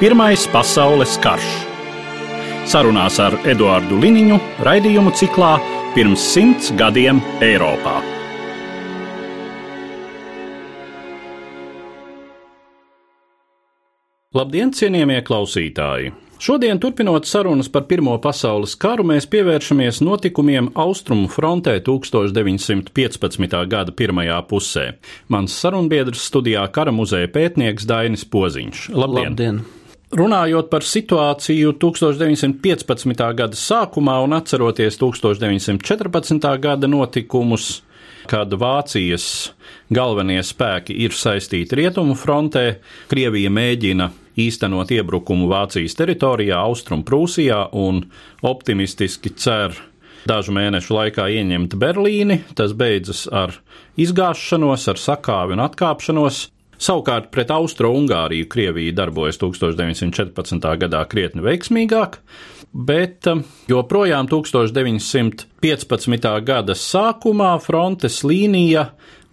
Pirmais pasaules karš. Sarunās ar Eduāru Liniņu raidījumu ciklā Pirms simts gadiem Eiropā. Labdien, cienījamie klausītāji! Šodien, turpinot sarunas par Pirmo pasaules karu, mēs pievēršamies notikumiem Austrumu frontē 1915. gada pirmajā pusē. Mans sarunbiedrs studijā kara muzeja pētnieks Dainis Poziņš. Labdien! Labdien. Runājot par situāciju 1915. gada sākumā un atceroties 1914. gada notikumus, kad Vācijas galvenie spēki ir saistīti Rietumu frontē, Krievija mēģina īstenot iebrukumu Vācijas teritorijā, Austrum Prūsijā un optimistiski cer dažu mēnešu laikā ieņemt Berlīni. Tas beidzas ar izgāšanos, ar sakāvi un atkāpšanos. Savukārt pret Austro-Ungāriju Krievija darbojas 1914. gadā krietni veiksmīgāk, bet um, joprojām 1915. gada sākumā frontes līnija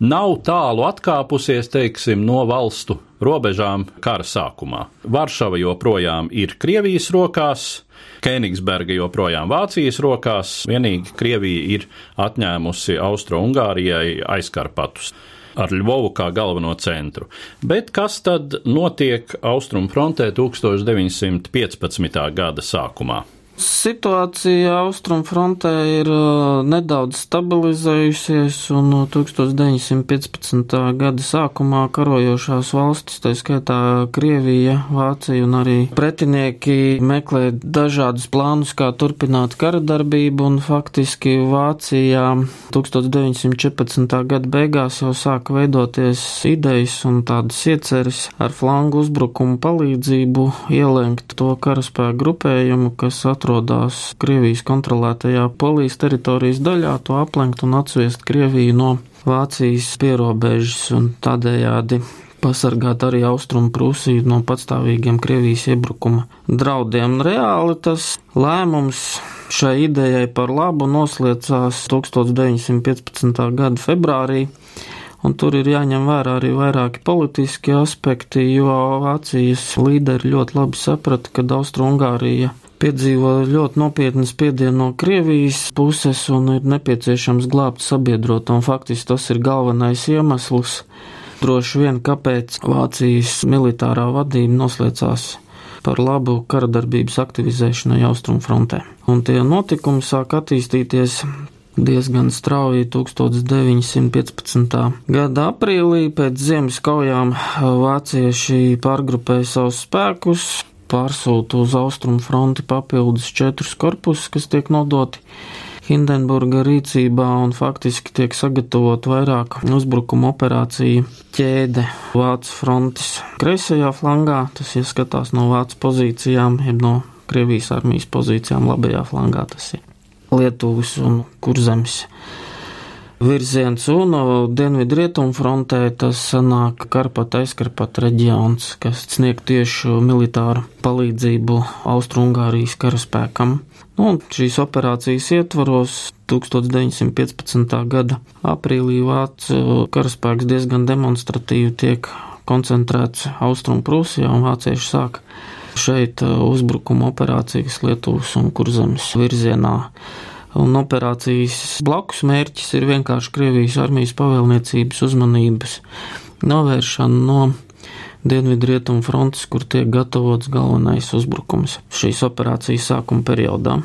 nav tālu atkāpusies, teiksim, no valstu robežām kara sākumā. Varšava joprojām ir Krievijas rokās, Kēnigsberga joprojām Vācijas rokās, vienīgi Krievija ir atņēmusi Austro-Ungārijai aizkarpatus ar Lvovu kā galveno centru. Bet kas tad notiek Austrumfrontē 1915. gada sākumā? Situācija Austrumfrontē ir uh, nedaudz stabilizējusies, un 1915. gada sākumā karojošās valstis, tā skaitā Krievija, Vācija un arī pretinieki meklē dažādus plānus, kā turpināt kara darbību, un faktiski Vācijā 1914. gada beigās jau sāka veidoties idejas un tādas ieceres ar flangu uzbrukumu palīdzību ielenkt to karaspēku grupējumu, kas atrodas atrodas Krievijas kontrolētajā polijas teritorijas daļā, to aplenkt un atsviest Krieviju no Vācijas pierobežas un tādējādi pasargāt arī Austrumu Prūsiju no patstāvīgiem Krievijas iebrukuma draudiem. Reāli tas lēmums šai idejai par labu nosliecās 1915. gada februārī. Un tur ir jāņem vērā arī vairāki politiski aspekti, jo Vācijas līderi ļoti labi saprata, ka Austrumgārija piedzīvo ļoti nopietnu spiedienu no Krievijas puses un ir nepieciešams glābt sabiedroto, un faktiski tas ir galvenais iemesls, droši vien, kāpēc Vācijas militārā vadība noslēdzās par labu karadarbības aktivizēšanai Austrumfrontē. Un tie notikumi sāk attīstīties diezgan strauji 1915. gada aprīlī pēc ziemas kaujām vācieši pārgrupēja savus spēkus, pārsūta uz austrumu fronti papildus četrus korpusus, kas tiek nodoti Hindenburga rīcībā un faktiski tiek sagatavot vairāk uzbrukuma operāciju ķēde Vācu frontes kreisajā flangā, tas ieskatās no Vācu pozīcijām, jeb no Krievijas armijas pozīcijām labajā flangā, tas ir Lietuvas un Kurzemes virziens, un dienvidu rietumu frontē tas sanāk Karpata aizkarpata reģions, kas snieg tieši militāru palīdzību Austrungārijas karaspēkam. Nu, un šīs operācijas ietvaros 1915. gada aprīlī Vācu karaspēks diezgan demonstratīvi tiek koncentrēts Austrum Prūsijā, un vācieši sāk šeit uzbrukuma operācijas Lietuvas un Kurzemes virzienā un operācijas blakus mērķis ir vienkārši Krievijas armijas pavēlniecības uzmanības novēršana no Dienvidu rietumu frontes, kur tiek gatavots galvenais uzbrukums šīs operācijas sākuma periodā.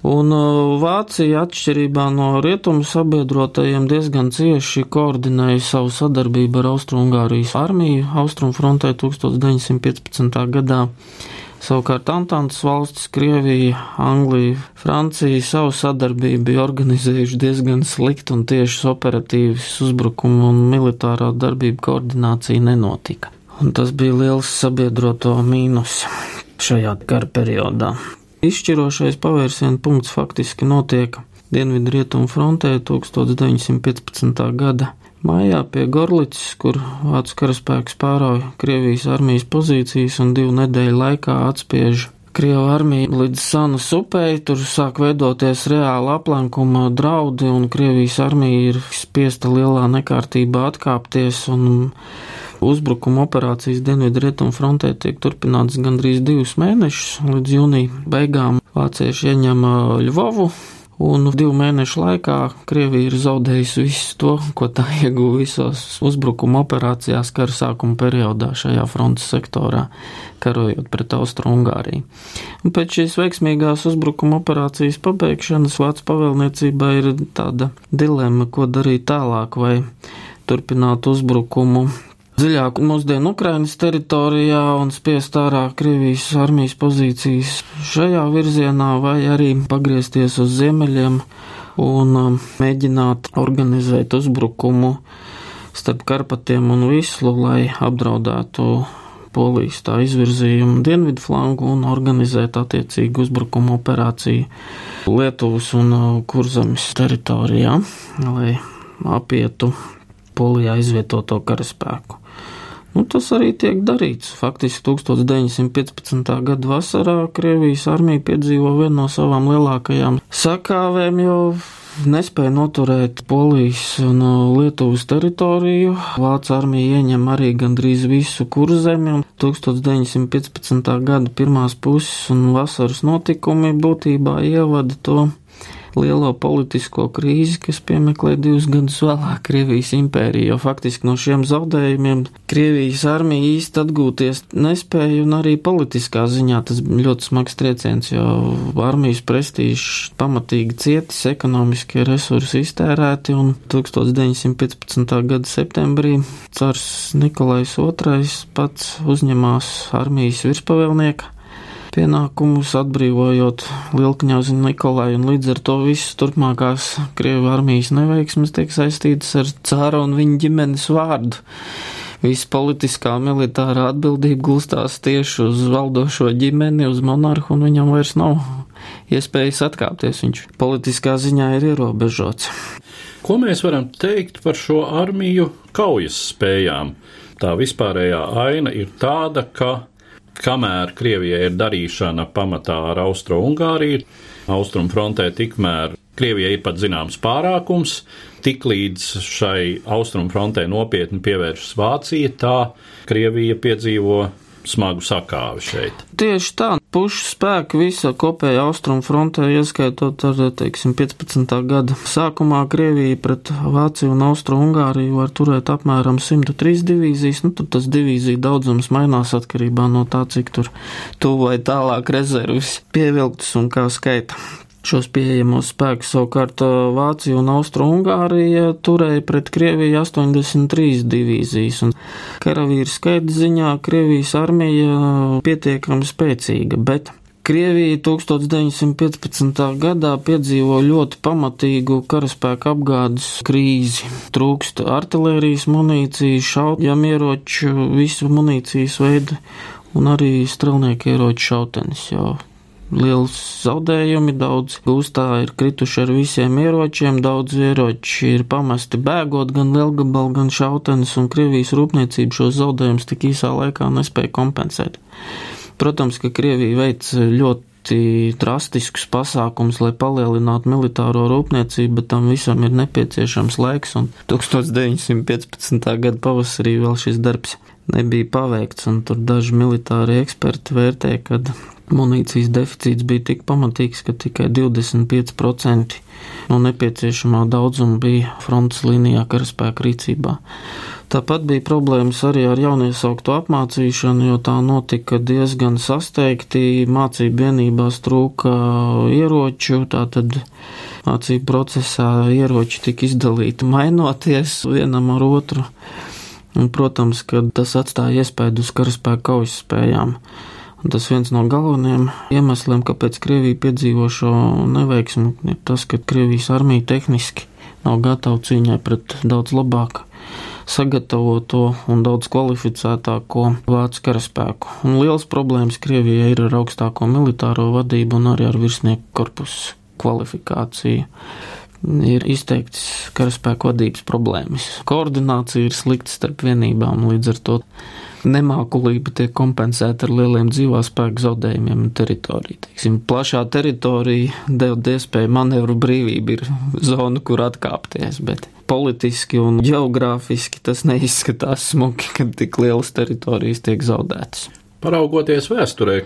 Un uh, Vācija, atšķirībā no rietumu sabiedrotajiem, diezgan cieši koordinēja savu sadarbību ar Austrumgārijas armiju Austrumfrontē 1915. gadā Savukārt Antantas valstis, Krievija, Anglija, Francija savu sadarbību bija organizējuši diezgan slikti un tiešas operatīvas uzbrukumu un militārā darbība koordinācija nenotika. Un tas bija liels sabiedroto mīnus. šajā kara periodā. Izšķirošais pavērsiena punkts faktiski notiek Dienvidu rietumu frontē 1915. gada Mājā pie Gorlicas, kur vācu karaspēks pārauja Krievijas armijas pozīcijas un divu nedēļu laikā atspiež Krievu armiju līdz Sanas upei, tur sāk veidoties reāla aplenkuma draudi, un Krievijas armija ir spiesta lielā nekārtībā atkāpties, un uzbrukuma operācijas Dienvidrietumu frontē tiek turpināts gandrīz divus mēnešus, līdz jūnija beigām vācieši ieņem Ļuvovu, Un divu mēnešu laikā Krievija ir zaudējusi visu to, ko tā ieguva visos uzbrukuma operācijās kara sākuma periodā šajā frontes sektorā, karojot pret Austru-Ungāriju. Un pēc šīs veiksmīgās uzbrukuma operācijas pabeigšanas Vācu pavēlniecībā ir tāda dilemma, ko darīt tālāk, vai turpināt uzbrukumu dziļāk mūsdienu Ukrainas teritorijā un spiest ārā Krievijas armijas pozīcijas šajā virzienā, vai arī pagriezties uz ziemeļiem un um, mēģināt organizēt uzbrukumu starp Karpatiem un Vislu, lai apdraudētu Polijas tā izvirzījumu dienvidu flangu un organizēt attiecīgu uzbrukumu operāciju Lietuvas un uh, Kurzemes teritorijā, lai apietu Polijā izvietoto karaspēku. Nu, tas arī tiek darīts. Faktiski 1915. gada vasarā Krievijas armija piedzīvo vienu no savām lielākajām sakāvēm, jo nespēja noturēt Polijas un Lietuvas teritoriju. Vācu armija ieņem arī gandrīz visu kurzemi, un 1915. gada pirmās puses un vasaras notikumi būtībā ievada to lielo politisko krīzi, kas piemeklē divus gadus vēlāk Krievijas impēriju, jo faktiski no šiem zaudējumiem Krievijas armija īsti atgūties nespēja, un arī politiskā ziņā tas ļoti smags trieciens, jo armijas prestīžs pamatīgi cietis, ekonomiskie resursi iztērēti, un 1915. gada septembrī cars Nikolais II pats uzņemās armijas virspavēlnieka pienākumus, atbrīvojot Lielkņauzi Nikolai, un līdz ar to visas turpmākās Krievu armijas neveiksmes tiek saistītas ar cāra un viņa ģimenes vārdu. Visa politiskā militārā atbildība gulstās tieši uz valdošo ģimeni, uz monarhu, un viņam vairs nav iespējas atkāpties. Viņš politiskā ziņā ir ierobežots. Ko mēs varam teikt par šo armiju kaujas spējām? Tā vispārējā aina ir tāda, ka kamēr Krievijai ir darīšana pamatā ar Austro-Ungāriju, Austrumfrontē tikmēr Krievijai ir pat zināms pārākums, tiklīdz šai Austrumfrontē nopietni pievēršas Vācija, tā Krievija piedzīvo smagu sakāvi šeit. Tieši tā, pušu spēki visa kopēja austrumu frontē, ieskaitot ar, teiksim, 15. gada sākumā Krievija pret Vāciju un Austru-Ungāriju var turēt apmēram 103 divīzijas, nu tad tas divīzija daudzums mainās atkarībā no tā, cik tur tuvu vai tālāk rezervis pievilktas un kā skaita. Šos pieejamos spēkus savukārt Vācija un Austro-Ungārija turēja pret Krieviju 83 divīzijas, un karavīru skaita ziņā Krievijas armija pietiekami spēcīga, bet Krievija 1915. gadā piedzīvo ļoti pamatīgu karaspēku apgādes krīzi. Trūkst artilērijas munīcijas, šaujamieroču, visu munīcijas veidu un arī strelnieku ieroču šautenis jau liels zaudējumi, daudz gūstā ir krituši ar visiem ieročiem, daudz ieroči ir pamesti bēgot gan lielgabalu, gan šautenes, un Krievijas rūpniecība šos zaudējumus tik īsā laikā nespēja kompensēt. Protams, ka Krievija veic ļoti drastiskus pasākums, lai palielinātu militāro rūpniecību, bet tam visam ir nepieciešams laiks, un 1915. gada pavasarī vēl šis darbs nebija paveikts, un tur daži militāri eksperti vērtē, ka munīcijas deficīts bija tik pamatīgs, ka tikai 25% no nepieciešamā daudzuma bija frontes līnijā karaspēka rīcībā. Tāpat bija problēmas arī ar jauniesauktu apmācīšanu, jo tā notika diezgan sasteigti. Mācību vienībās trūka ieroču, tātad mācību procesā ieroči tika izdalīti mainoties vienam ar otru. Un, protams, ka tas atstāja iespēju uz karaspēka kaujas spējām. Tas viens no galvenajiem iemesliem, kāpēc Krievija piedzīvo šo neveiksmu, ir tas, ka Krievijas armija tehniski nav gatava cīņai pret daudz labāk sagatavoto un daudz kvalificētāko vācu karaspēku. Un liels problēmas Krievijai ir ar augstāko militāro vadību un arī ar virsnieku korpusu kvalifikāciju. Ir izteikts karaspēku vadības problēmas. Koordinācija ir slikta starp vienībām, līdz ar to nemākulība tiek kompensēta ar lieliem dzīvā spēku zaudējumiem un teritoriju. Teiksim, plašā teritorija deva iespēju manevru brīvību, ir zona, kur atkāpties, bet politiski un geogrāfiski tas neizskatās smuki, kad tik lielas teritorijas tiek zaudētas. Paraugoties vēsturē,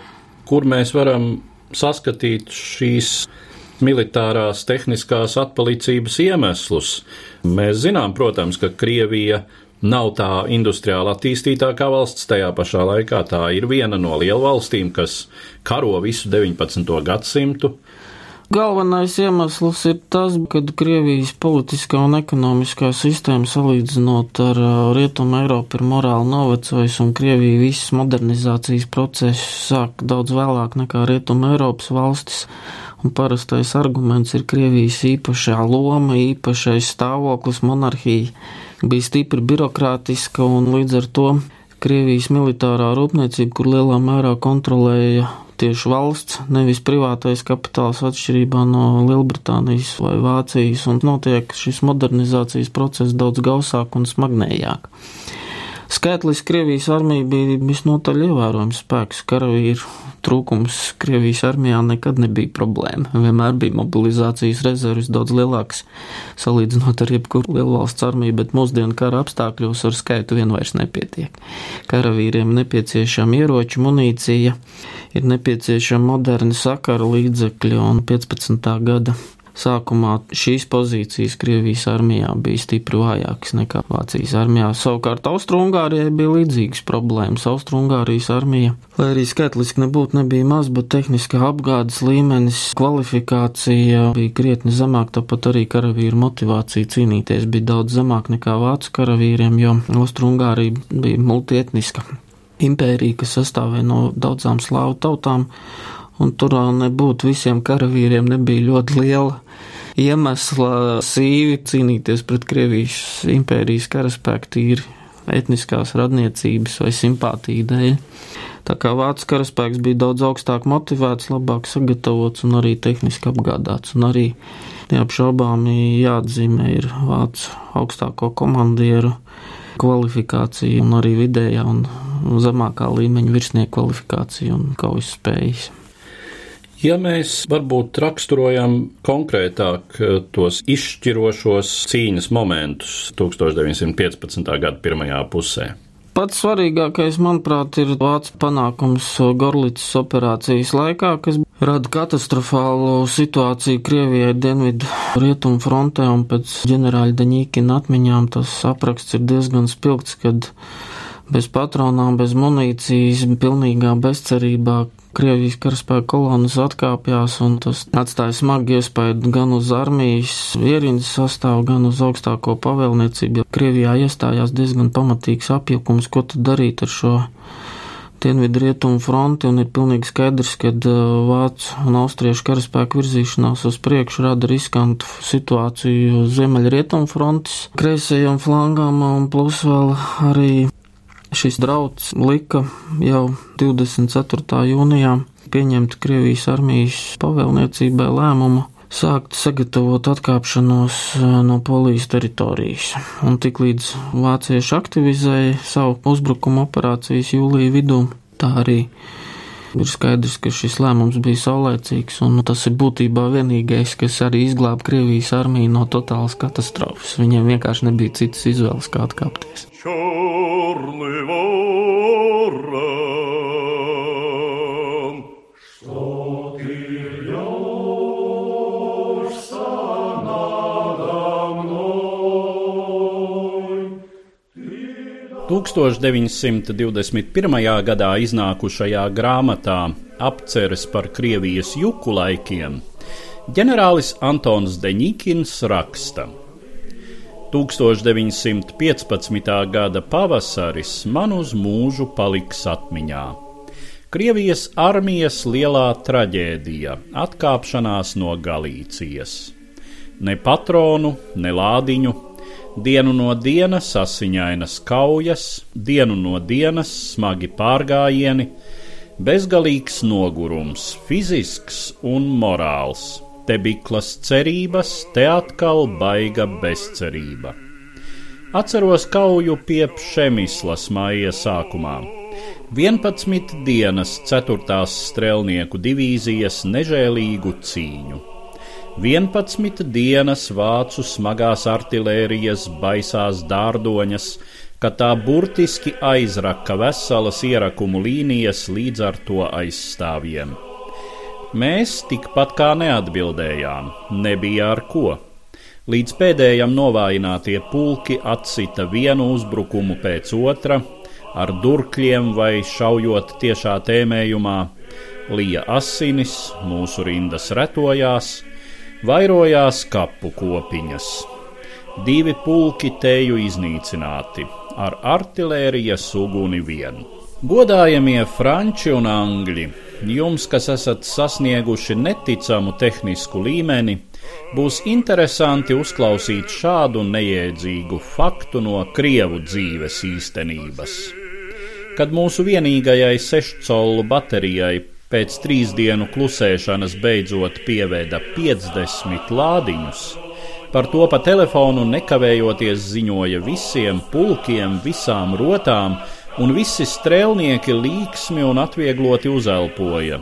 kur mēs varam saskatīt šīs militārās tehniskās atpalicības iemeslus. Mēs zinām, protams, ka Krievija nav tā industriāli attīstītākā valsts, tajā pašā laikā tā ir viena no lielvalstīm, kas karo visu 19. gadsimtu. Galvenais iemesls ir tas, ka Krievijas politiskā un ekonomiskā sistēma salīdzinot ar Rietumu Eiropu ir morāli novecojusi, un Krievija visas modernizācijas procesus sāk daudz vēlāk nekā Rietumu Eiropas valstis. Un parastais arguments ir Krievijas īpašā loma, īpašais stāvoklis, monarhija bija stipri birokrātiska un līdz ar to Krievijas militārā rūpniecība, kur lielā mērā kontrolēja tieši valsts, nevis privātais kapitāls atšķirībā no Lielbritānijas vai Vācijas, un notiek šis modernizācijas process daudz gausāk un smagnējāk. Skaitliski Krievijas armija bija visnotaļ ievērojams spēks. Karavīru trūkums Krievijas armijā nekad nebija problēma. Vienmēr bija mobilizācijas rezerves daudz lielākas salīdzinot ar jebkuru lielvalsts armiju, bet mūsdienu kara apstākļos ar skaitu vien vairs nepietiek. Karavīriem nepieciešama ieroču munīcija, ir nepieciešama moderni sakara līdzekļi un 15. gada Sākumā šīs pozīcijas Krievijas armijā bija stipri vājākas nekā Vācijas armijā. Savukārt Austrumgārijai bija līdzīgas problēmas. Austrumgārijas armija, lai arī skaitliski nebūtu nebija maz, bet tehniskā apgādes līmenis, kvalifikācija bija krietni zemāk, tāpat arī karavīru motivācija cīnīties bija daudz zemāk nekā vācu karavīriem, jo Austrumgārija bija multietniska impērija, kas sastāvēja no daudzām slāvu tautām un tur nebūtu visiem karavīriem nebija ļoti liela iemesla sīvi cīnīties pret Krievijas impērijas karaspēku tīri etniskās radniecības vai simpātiju dēļ. Tā kā vācu karaspēks bija daudz augstāk motivēts, labāk sagatavots un arī tehniski apgādāts, un arī neapšaubāmi jāatzīmē ir vācu augstāko komandieru kvalifikācija un arī vidējā un zemākā līmeņa virsnieku kvalifikācija un kaujas spējas. Ja mēs varbūt raksturojam konkrētāk eh, tos izšķirošos cīņas momentus 1915. gada pirmajā pusē. Pats svarīgākais, manuprāt, ir vācu panākums Gorlicas operācijas laikā, kas rada katastrofālu situāciju Krievijai dienvidu rietumu frontē, un pēc ģenerāļa Daņīkina atmiņām tas apraksts ir diezgan spilgts, kad bez patronām, bez munīcijas, pilnīgā bezcerībā Krievijas karaspēka kolonas atkāpjās, un tas atstāja smagi iespēju gan uz armijas ierīnas sastāvu, gan uz augstāko pavēlniecību. Krievijā iestājās diezgan pamatīgs apjukums, ko tad darīt ar šo dienvidu rietumu fronti, un ir pilnīgi skaidrs, ka uh, vācu un austriešu karaspēku virzīšanās uz priekšu rada riskantu situāciju ziemeļa rietumu frontes kreisajām flangām, un plus vēl arī Šis drauds lika jau 24. jūnijā pieņemt Krievijas armijas pavēlniecībai lēmumu sākt sagatavot atkāpšanos eh, no polijas teritorijas. Un tiklīdz vācieši aktivizēja savu uzbrukuma operācijas jūlija vidū, tā arī ir skaidrs, ka šis lēmums bija saulēcīgs, un nu, tas ir būtībā vienīgais, kas arī izglāba Krievijas armiju no totālas katastrofas. Viņiem vienkārši nebija citas izvēles, kā atkāpties. Čorni, vorra. 1921. gadā iznākušajā grāmatā Apceres par Krievijas juku laikiem ģenerālis Antons Deņikins raksta. 1915. gada pavasaris man uz mūžu paliks atmiņā. Krievijas armijas lielā traģēdija - atkāpšanās no Galīcijas. Ne patronu, ne lādiņu, Dienu no dienas asiņainas kaujas, dienu no dienas smagi pārgājieni, bezgalīgs nogurums, fizisks un morāls, te biklas cerības, te atkal baiga bezcerība. Atceros kauju pie Pšemislas māja sākumā. 11 dienas 4. strēlnieku divīzijas nežēlīgu cīņu. 11 dienas vācu smagās artilērijas baisās dārdoņas, kad tā burtiski aizraka veselas ierakumu līnijas līdz ar to aizstāvjiem. Mēs tikpat kā neatbildējām, nebija ar ko. Līdz pēdējam novājinātie pulki atsita vienu uzbrukumu pēc otra, ar durkļiem vai šaujot tiešā tēmējumā, lija asinis, mūsu rindas retojās, vairojās kapu kopiņas. Divi pulki teju iznīcināti, ar artilērijas uguni vien. Godājamie franči un angļi, jums, kas esat sasnieguši neticamu tehnisku līmeni, Būs interesanti uzklausīt šādu neiedzīgu faktu no krievu dzīves īstenības. Kad mūsu vienīgajai sešcolu baterijai pēc trīs dienu klusēšanas beidzot pieveda 50 lādiņus, par to pa telefonu nekavējoties ziņoja visiem pulkiem, visām rotām, un visi strēlnieki līksmi un atviegloti uzelpoja.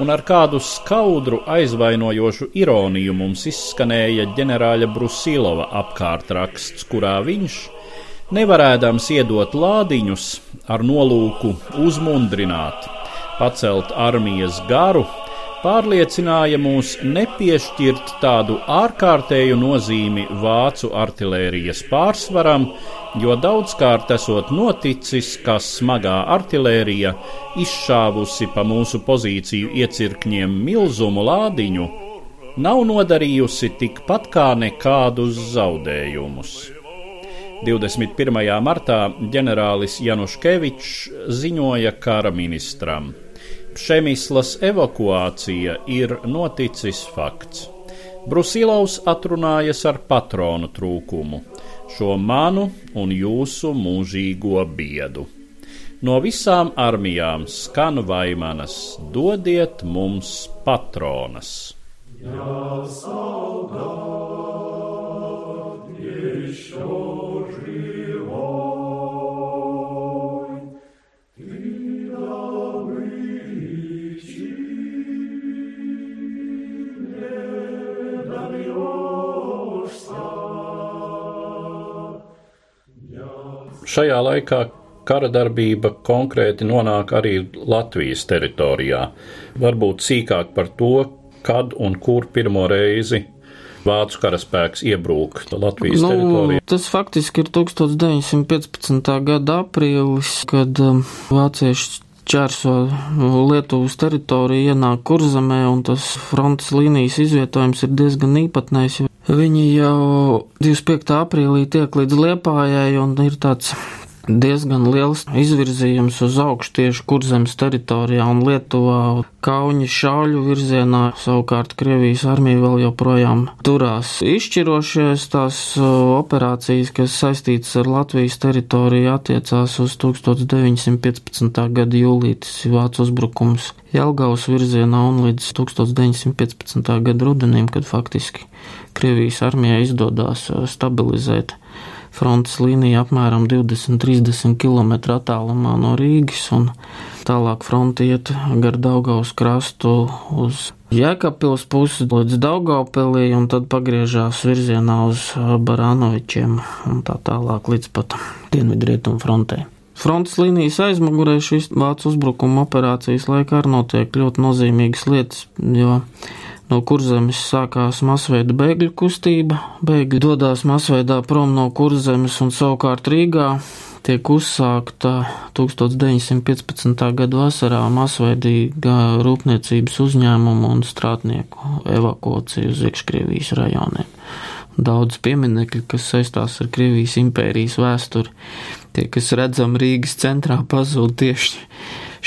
Un ar kādu skaudru, aizvainojošu ironiju mums izskanēja ģenerāļa Brusilova apkārtraksts, kurā viņš, nevarēdams iedot lādiņus, ar nolūku uzmundrināt, pacelt armijas garu, pārliecināja mūs nepiešķirt tādu ārkārtēju nozīmi vācu artilērijas pārsvaram, jo daudzkārt esot noticis, ka smagā artilērija, izšāvusi pa mūsu pozīciju iecirkņiem milzumu lādiņu, nav nodarījusi tikpat kā nekādus zaudējumus. 21. martā ģenerālis Januškevičs ziņoja kara ministram. Šemislas evakuācija ir noticis fakts. Brusilovs atrunājas ar patronu trūkumu, šo manu un jūsu mūžīgo biedu. No visām armijām skan vaimanas, dodiet mums patronas! Jā, Šajā laikā kara darbība konkrēti nonāk arī Latvijas teritorijā. Varbūt sīkāk par to, kad un kur pirmo reizi vācu karaspēks iebrūk Latvijas nu, teritorijā. Tas faktiski ir 1915. gada aprīlis, kad um, vācieši čērso Lietuvas teritoriju, ienāk kurzemē, un tas frontes līnijas izvietojums ir diezgan īpatnējs. Viņi jau 25. aprīlī tiek līdz Liepājai, un ir tāds diezgan liels izvirzījums uz augšu tieši kurzemes teritorijā un Lietuvā kauņa šauļu virzienā, savukārt Krievijas armija vēl joprojām turās. Izšķirošies tās operācijas, kas saistītas ar Latvijas teritoriju, attiecās uz 1915. gada jūlītis vācu uzbrukums Jelgavas virzienā un līdz 1915. gada rudenim, kad faktiski Krievijas armijai izdodās stabilizēt frontes līnija apmēram 20-30 km attālumā no Rīgas, un tālāk fronte iet gar Daugaus krastu uz Jēkabpils pusi līdz Daugaupilī, un tad pagriežās virzienā uz Baranovičiem un tā tālāk līdz pat Dienvidrietumu frontei. Frontes līnijas aizmugurē šīs vācu uzbrukuma operācijas laikā arī notiek ļoti nozīmīgas lietas, jo No kurzemes sākās masveida bēgļu kustība. Bēgļi dodas masveidā prom no kurzemes un savukārt Rīgā tiek uzsākta 1915. gada vasarā masveidīga rūpniecības uzņēmumu un strādnieku evakuācija uz iekškrievijas rajoniem. Daudz pieminekļu, kas saistās ar Krievijas impērijas vēsturi, tie, kas redzam Rīgas centrā, pazūd tieši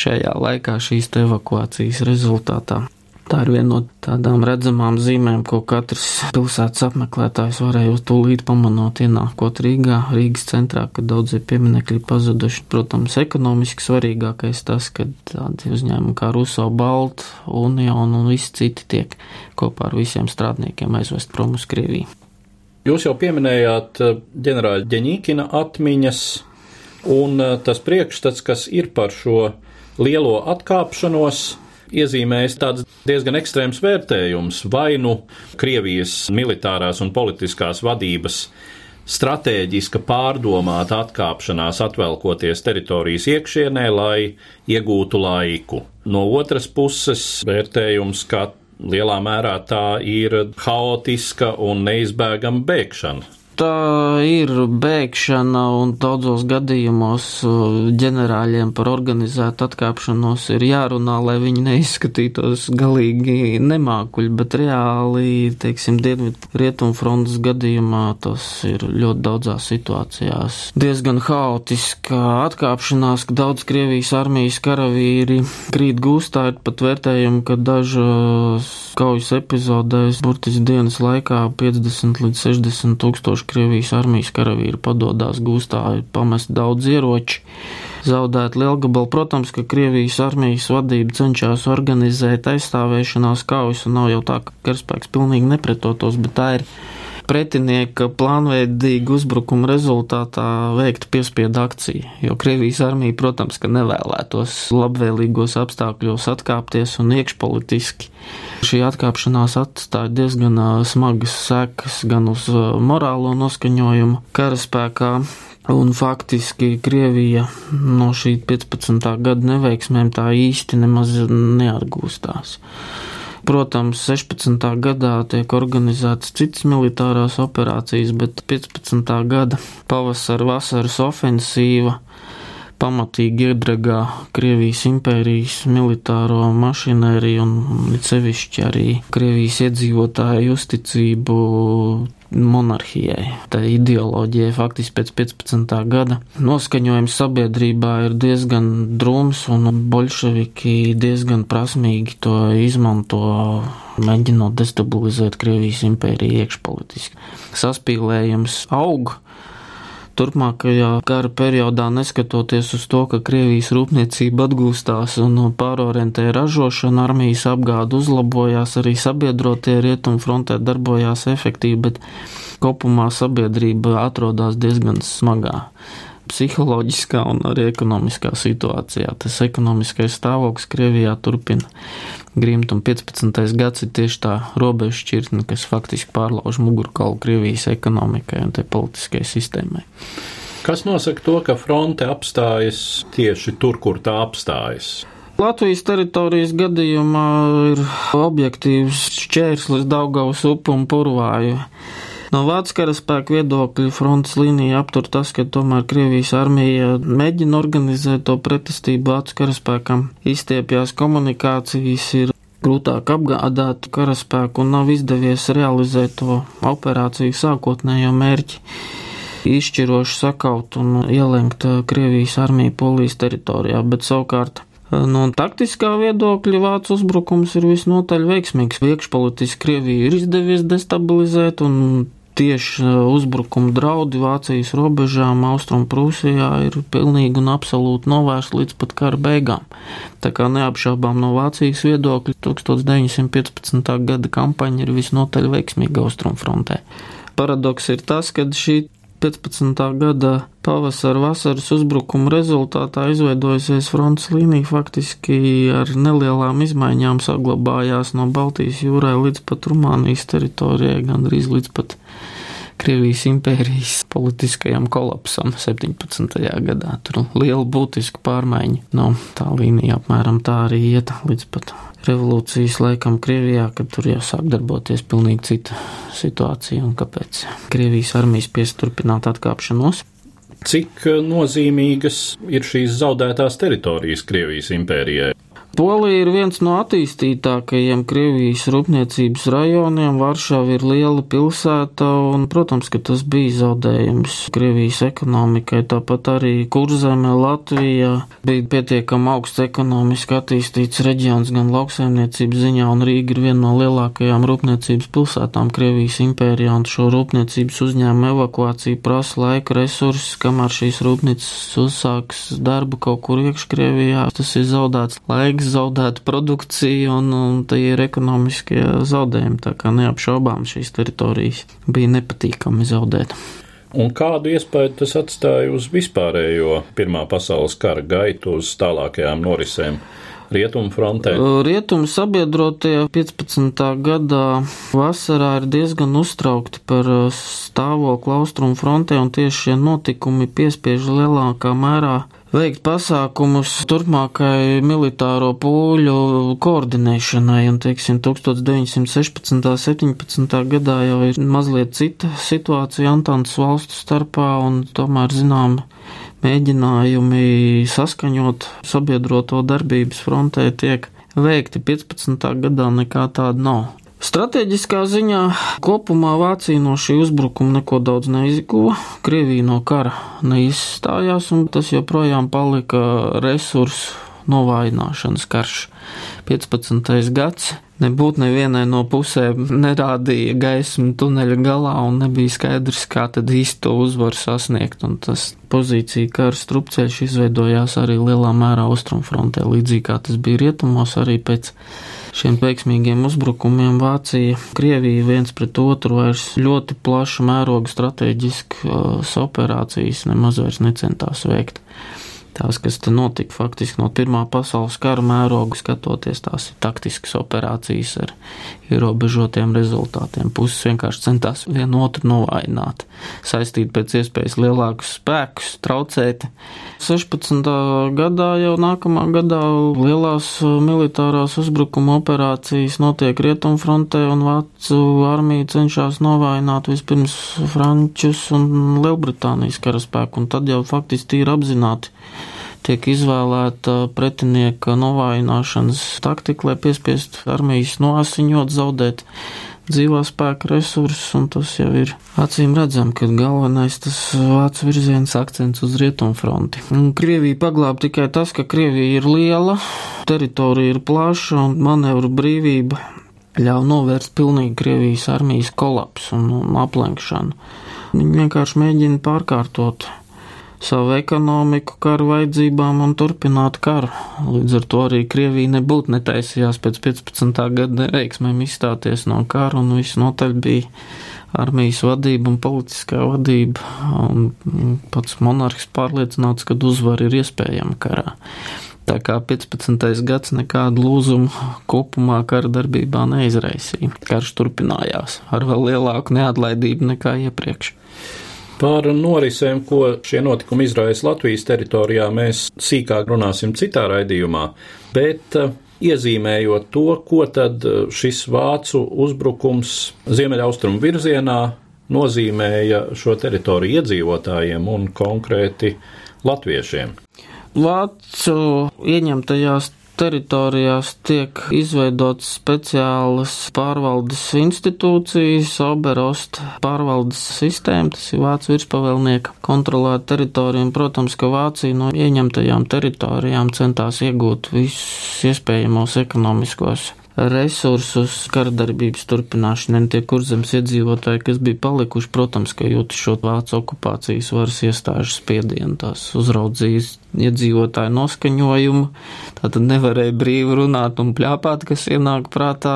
šajā laikā šīs evakuācijas rezultātā. Tā ir viena no tādām redzamām zīmēm, ko katrs pilsētas apmeklētājs varēja tūlīt pamanot, ienākot Rīgā, Rīgas centrā, kad daudzie pieminekļi pazuduši. Protams, ekonomiski svarīgākais tas, ka tādi uzņēmumi kā Ruso, Balt, Union un visi citi tiek kopā ar visiem strādniekiem aizvest prom uz Krieviju. Jūs jau pieminējāt eh, ģenerāļa Ģeņīkina atmiņas, un eh, tas priekšstats, kas ir par šo lielo atkāpšanos, iezīmējis tāds diezgan ekstrēms vērtējums vai nu Krievijas militārās un politiskās vadības stratēģiska pārdomāta atkāpšanās atvelkoties teritorijas iekšienē, lai iegūtu laiku. No otras puses, vērtējums, ka lielā mērā tā ir haotiska un neizbēgama bēgšana tā ir bēgšana, un daudzos gadījumos ģenerāļiem par organizētu atkāpšanos ir jārunā, lai viņi neizskatītos galīgi nemākuļi, bet reāli, teiksim, Dienvidu rietumfrontes gadījumā tas ir ļoti daudzās situācijās. Diezgan haotiska atkāpšanās, ka daudz Krievijas armijas karavīri krīt gūstā, ir pat vērtējumi, ka dažas kaujas epizodēs burtiski dienas laikā 50 līdz 60 tūkstoši Krievijas armijas karavīri padodās gūstā, ir pamest daudz ieroči, zaudēt lielgabalu. Protams, ka Krievijas armijas vadība cenšas organizēt aizstāvēšanās kaujas, un nav jau tā, ka karaspēks pilnīgi nepretotos, bet tā ir pretinieka plānveidīga uzbrukuma rezultātā veikta piespiedu akcija, jo Krievijas armija, protams, ka nevēlētos labvēlīgos apstākļos atkāpties un iekšpolitiski. Šī atkāpšanās atstāja diezgan smagas sekas gan uz morālo noskaņojumu karaspēkā, Un faktiski Krievija no šī 15. gada neveiksmēm tā īsti nemaz neatgūstās. Protams, 16. gadā tiek organizētas citas militārās operācijas, bet 15. gada pavasara vasaras ofensīva pamatīgi iedragā Krievijas impērijas militāro mašinēriju un sevišķi arī Krievijas iedzīvotāju uzticību monarhijai. Tā ideoloģija faktiski pēc 15. gada noskaņojums sabiedrībā ir diezgan drūms, un bolševiki diezgan prasmīgi to izmanto, mēģinot destabilizēt Krievijas impēriju iekšpolitiski. Saspīlējums aug, Turpmākajā kara periodā, neskatoties uz to, ka Krievijas rūpniecība atgūstās un pārorientēja ražošanu, armijas apgāde uzlabojās, arī sabiedrotie rietumfrontē darbojās efektīvi, bet kopumā sabiedrība atrodas diezgan smagā psiholoģiskā un arī ekonomiskā situācijā. Tas ekonomiskais stāvoklis Krievijā turpina grimt, un 15. gads ir tieši tā robeža šķirtne, kas faktiski pārlauž mugurkaulu Krievijas ekonomikai un tai politiskajai sistēmai. Kas nosaka to, ka fronte apstājas tieši tur, kur tā apstājas? Latvijas teritorijas gadījumā ir objektīvs šķērslis Daugavas upu un Purvāju. No Vācijas karaspēka viedokļa frontes līnija aptur tas, ka tomēr Krievijas armija mēģina organizēt to pretestību Vācijas karaspēkam. Izstiepjās komunikācijas ir grūtāk apgādāt karaspēku un nav izdevies realizēt to operāciju sākotnējo mērķi izšķiroši sakaut un ielenkt Krievijas armiju Polijas teritorijā, bet savukārt No taktiskā viedokļa vācu uzbrukums ir visnotaļ veiksmīgs. Iekšpolitiski Krieviju ir izdevies destabilizēt, un tieši e, uzbrukuma draudi Vācijas robežām Austrumprūsijā ir pilnīgi un absolūti novērsti līdz pat kara beigām. Tā kā neapšaubām no Vācijas viedokļa 1915. gada kampaņa ir visnotaļ veiksmīga Austrumfrontē. Paradoks ir tas, ka šī 15. gada pavasara vasaras uzbrukuma rezultātā izveidojusies frontes līnija faktiski ar nelielām izmaiņām saglabājās no Baltijas jūrai līdz pat Rumānijas teritorijai, gandrīz līdz pat Krievijas impērijas politiskajam kolapsam 17. gadā. Tur liela būtiska pārmaiņa. No tā līnija apmēram tā arī iet līdz pat revolūcijas laikam Krievijā, kad tur jau sāk darboties pilnīgi cita situācija un kāpēc Krievijas armijas spiest turpināt atkāpšanos. Cik nozīmīgas ir šīs zaudētās teritorijas Krievijas impērijai? Polija ir viens no attīstītākajiem Krievijas rūpniecības rajoniem. Varšava ir liela pilsēta, un, protams, ka tas bija zaudējums Krievijas ekonomikai. Tāpat arī Kurzemē, Latvijā bija pietiekami augsts ekonomiski attīstīts reģions gan lauksaimniecības ziņā, un Rīga ir viena no lielākajām rūpniecības pilsētām Krievijas impērijā, un šo rūpniecības uzņēmumu evakuācija prasa laika resursus, kamēr šīs rūpnīcas uzsāks darbu kaut kur iekškrievijā. Tas ir zaudēts laiks zaudētu produkciju un, un tie ir ekonomiskie zaudējumi. Tā kā neapšaubām šīs teritorijas bija nepatīkami zaudēt. Un kādu iespēju tas atstāja uz vispārējo Pirmā pasaules kara gaitu, uz tālākajām norisēm? Rietumu frontē. Rietumu sabiedrotie 15. gadā vasarā ir diezgan uztraukti par stāvokli austrumu frontē, un tieši šie notikumi piespiež lielākā mērā veikt pasākumus turpmākai militāro pūļu koordinēšanai, un, teiksim, 1916. 17. gadā jau ir mazliet cita situācija Antantas valstu starpā, un tomēr, zinām, mēģinājumi saskaņot sabiedroto darbības frontē tiek veikti 15. gadā nekā tāda nav. Stratēģiskā ziņā kopumā Vācija no šī uzbrukuma neko daudz neizguva. Krievija no kara neizstājās, un tas joprojām palika resursu novājināšanas karš. 15. gads nebūtu nevienai no pusēm nerādīja gaismu tuneļa galā un nebija skaidrs, kā tad īsto uzvaru sasniegt, un tas pozīcija kara strupceļš izveidojās arī lielā mērā austrumfrontē, līdzīgi kā tas bija rietumos arī pēc šiem veiksmīgiem uzbrukumiem Vācija, Krievija viens pret otru vairs ļoti plašu mērogu strateģiskas operācijas nemaz vairs necentās veikt. Tās, kas te notika faktiski no Pirmā pasaules kara mēroga skatoties, tās ir taktiskas operācijas ar ierobežotiem rezultātiem. Puses vienkārši centās vienu otru novājināt, saistīt pēc iespējas lielākus spēkus, traucēt. 16. gadā jau nākamā gadā lielās militārās uzbrukuma operācijas notiek Rietumfrontē un Vācu armija cenšas novājināt vispirms Frančus un Lielbritānijas karaspēku, un tad jau faktiski tīri apzināti tiek izvēlēta pretinieka novājināšanas taktika, lai piespiestu armijas noasiņot, zaudēt dzīvā spēka resursus, un tas jau ir acīm redzam, ka galvenais tas vācu virziens akcents uz rietumfronti. Un Krievija paglāb tikai tas, ka Krievija ir liela, teritorija ir plaša un manevru brīvība ļauj novērst pilnīgi Krievijas armijas kolapsu un, un aplenkšanu. Viņi vienkārši mēģina pārkārtot savu ekonomiku karu vajadzībām un turpināt karu. Līdz ar to arī Krievija nebūtu netaisījās pēc 15. gada neveiksmēm izstāties no kara un viss notaļ bija armijas vadība un politiskā vadība, un pats monarhs pārliecināts, ka uzvara ir iespējama karā. Tā kā 15. gads nekādu lūzumu kopumā kara darbībā neizraisīja. Karš turpinājās ar vēl lielāku neatlaidību nekā iepriekš. Par norisēm, ko šie notikumi izraisa Latvijas teritorijā, mēs sīkāk runāsim citā raidījumā, bet eh, iezīmējot to, ko tad eh, šis vācu uzbrukums ziemeļaustrumu virzienā nozīmēja šo teritoriju iedzīvotājiem un konkrēti latviešiem. Vācu ieņemtajās teritorijās tiek izveidotas speciālas pārvaldes institūcijas, Oberost pārvaldes sistēma, tas ir Vācu virspavēlnieka kontrolēta teritorija, un, protams, ka Vācija no ieņemtajām teritorijām centās iegūt visus iespējamos ekonomiskos resursus karadarbības turpināšanai. Tie kurzemes iedzīvotāji, kas bija palikuši, protams, ka jūtas šo vācu okupācijas varas iestāžu spiedienu, tās uzraudzīs iedzīvotāju noskaņojumu, tātad nevarēja brīvi runāt un pļāpāt, kas ienāk prātā.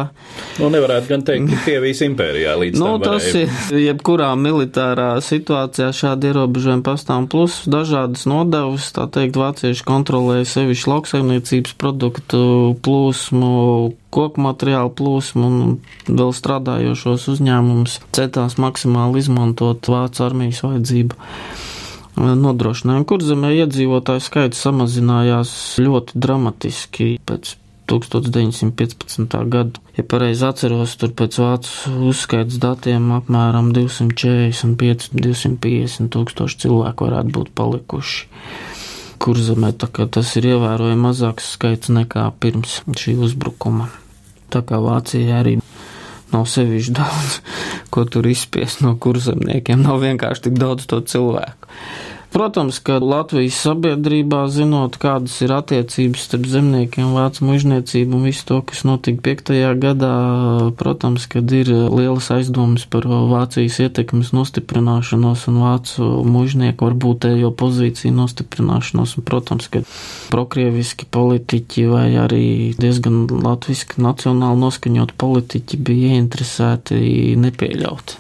Nu, nevarētu gan teikt, ka Krievijas impērijā līdz nu, tas ir, jebkurā militārā situācijā šādi ierobežojumi pastāv plus dažādas nodevas, tā teikt, vācieši kontrolēja sevišķi lauksaimniecības produktu plūsmu, koku materiālu plūsmu un vēl strādājošos uzņēmumus centās maksimāli izmantot Vācu armijas vajadzību nodrošinājumu. Kurzemē iedzīvotāju skaits samazinājās ļoti dramatiski pēc 1915. gada. Ja pareizi atceros, tur pēc vācu uzskaits datiem apmēram 245, 250 tūkstoši cilvēku varētu būt palikuši. Kurzemē, tā kā tas ir ievērojami mazāks skaits nekā pirms šī uzbrukuma. Tā kā Vācija arī nav sevišķi daudz, ko tur izspiest no kurzemniekiem, nav vienkārši tik daudz to cilvēku. Protams, ka Latvijas sabiedrībā, zinot, kādas ir attiecības starp zemniekiem, vācu mužniecību un visu to, kas notika 5. gadā, protams, kad ir lielas aizdomas par Vācijas ietekmes nostiprināšanos un vācu mužnieku varbūtējo pozīciju nostiprināšanos. Un, protams, ka prokrieviski politiķi vai arī diezgan latviski nacionāli noskaņot politiķi bija ieinteresēti nepieļaut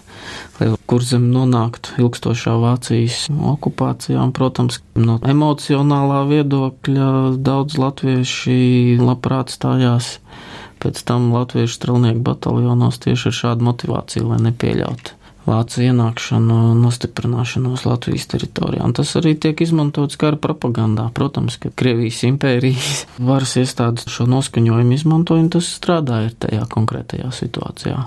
lai kurzem nonāktu ilgstošā Vācijas okupācijā. Un, protams, no emocionālā viedokļa daudz latvieši labprāt stājās pēc tam latviešu strelnieku bataljonos tieši ar šādu motivāciju, lai nepieļautu. Vācu ienākšanu nostiprināšanos Latvijas teritorijā. Un tas arī tiek izmantots kara propagandā. Protams, ka Krievijas impērijas varas iestādes šo noskaņojumu izmantoja, un tas strādāja tajā konkrētajā situācijā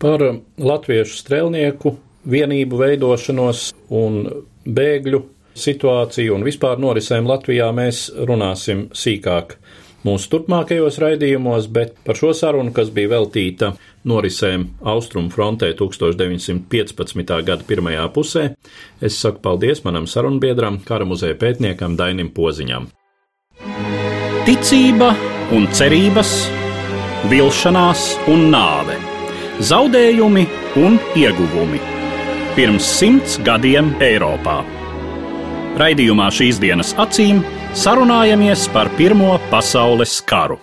par latviešu strēlnieku vienību veidošanos un bēgļu situāciju un vispār norisēm Latvijā mēs runāsim sīkāk mūsu turpmākajos raidījumos, bet par šo sarunu, kas bija veltīta norisēm Austrumu frontē 1915. gada pirmajā pusē, es saku paldies manam sarunbiedram, kara muzeja pētniekam Dainim Poziņam. Ticība un cerības, vilšanās un nāve Zaudējumi un ieguvumi pirms simts gadiem Eiropā. Raidījumā šīs dienas acīm sarunājamies par Pirmo pasaules karu.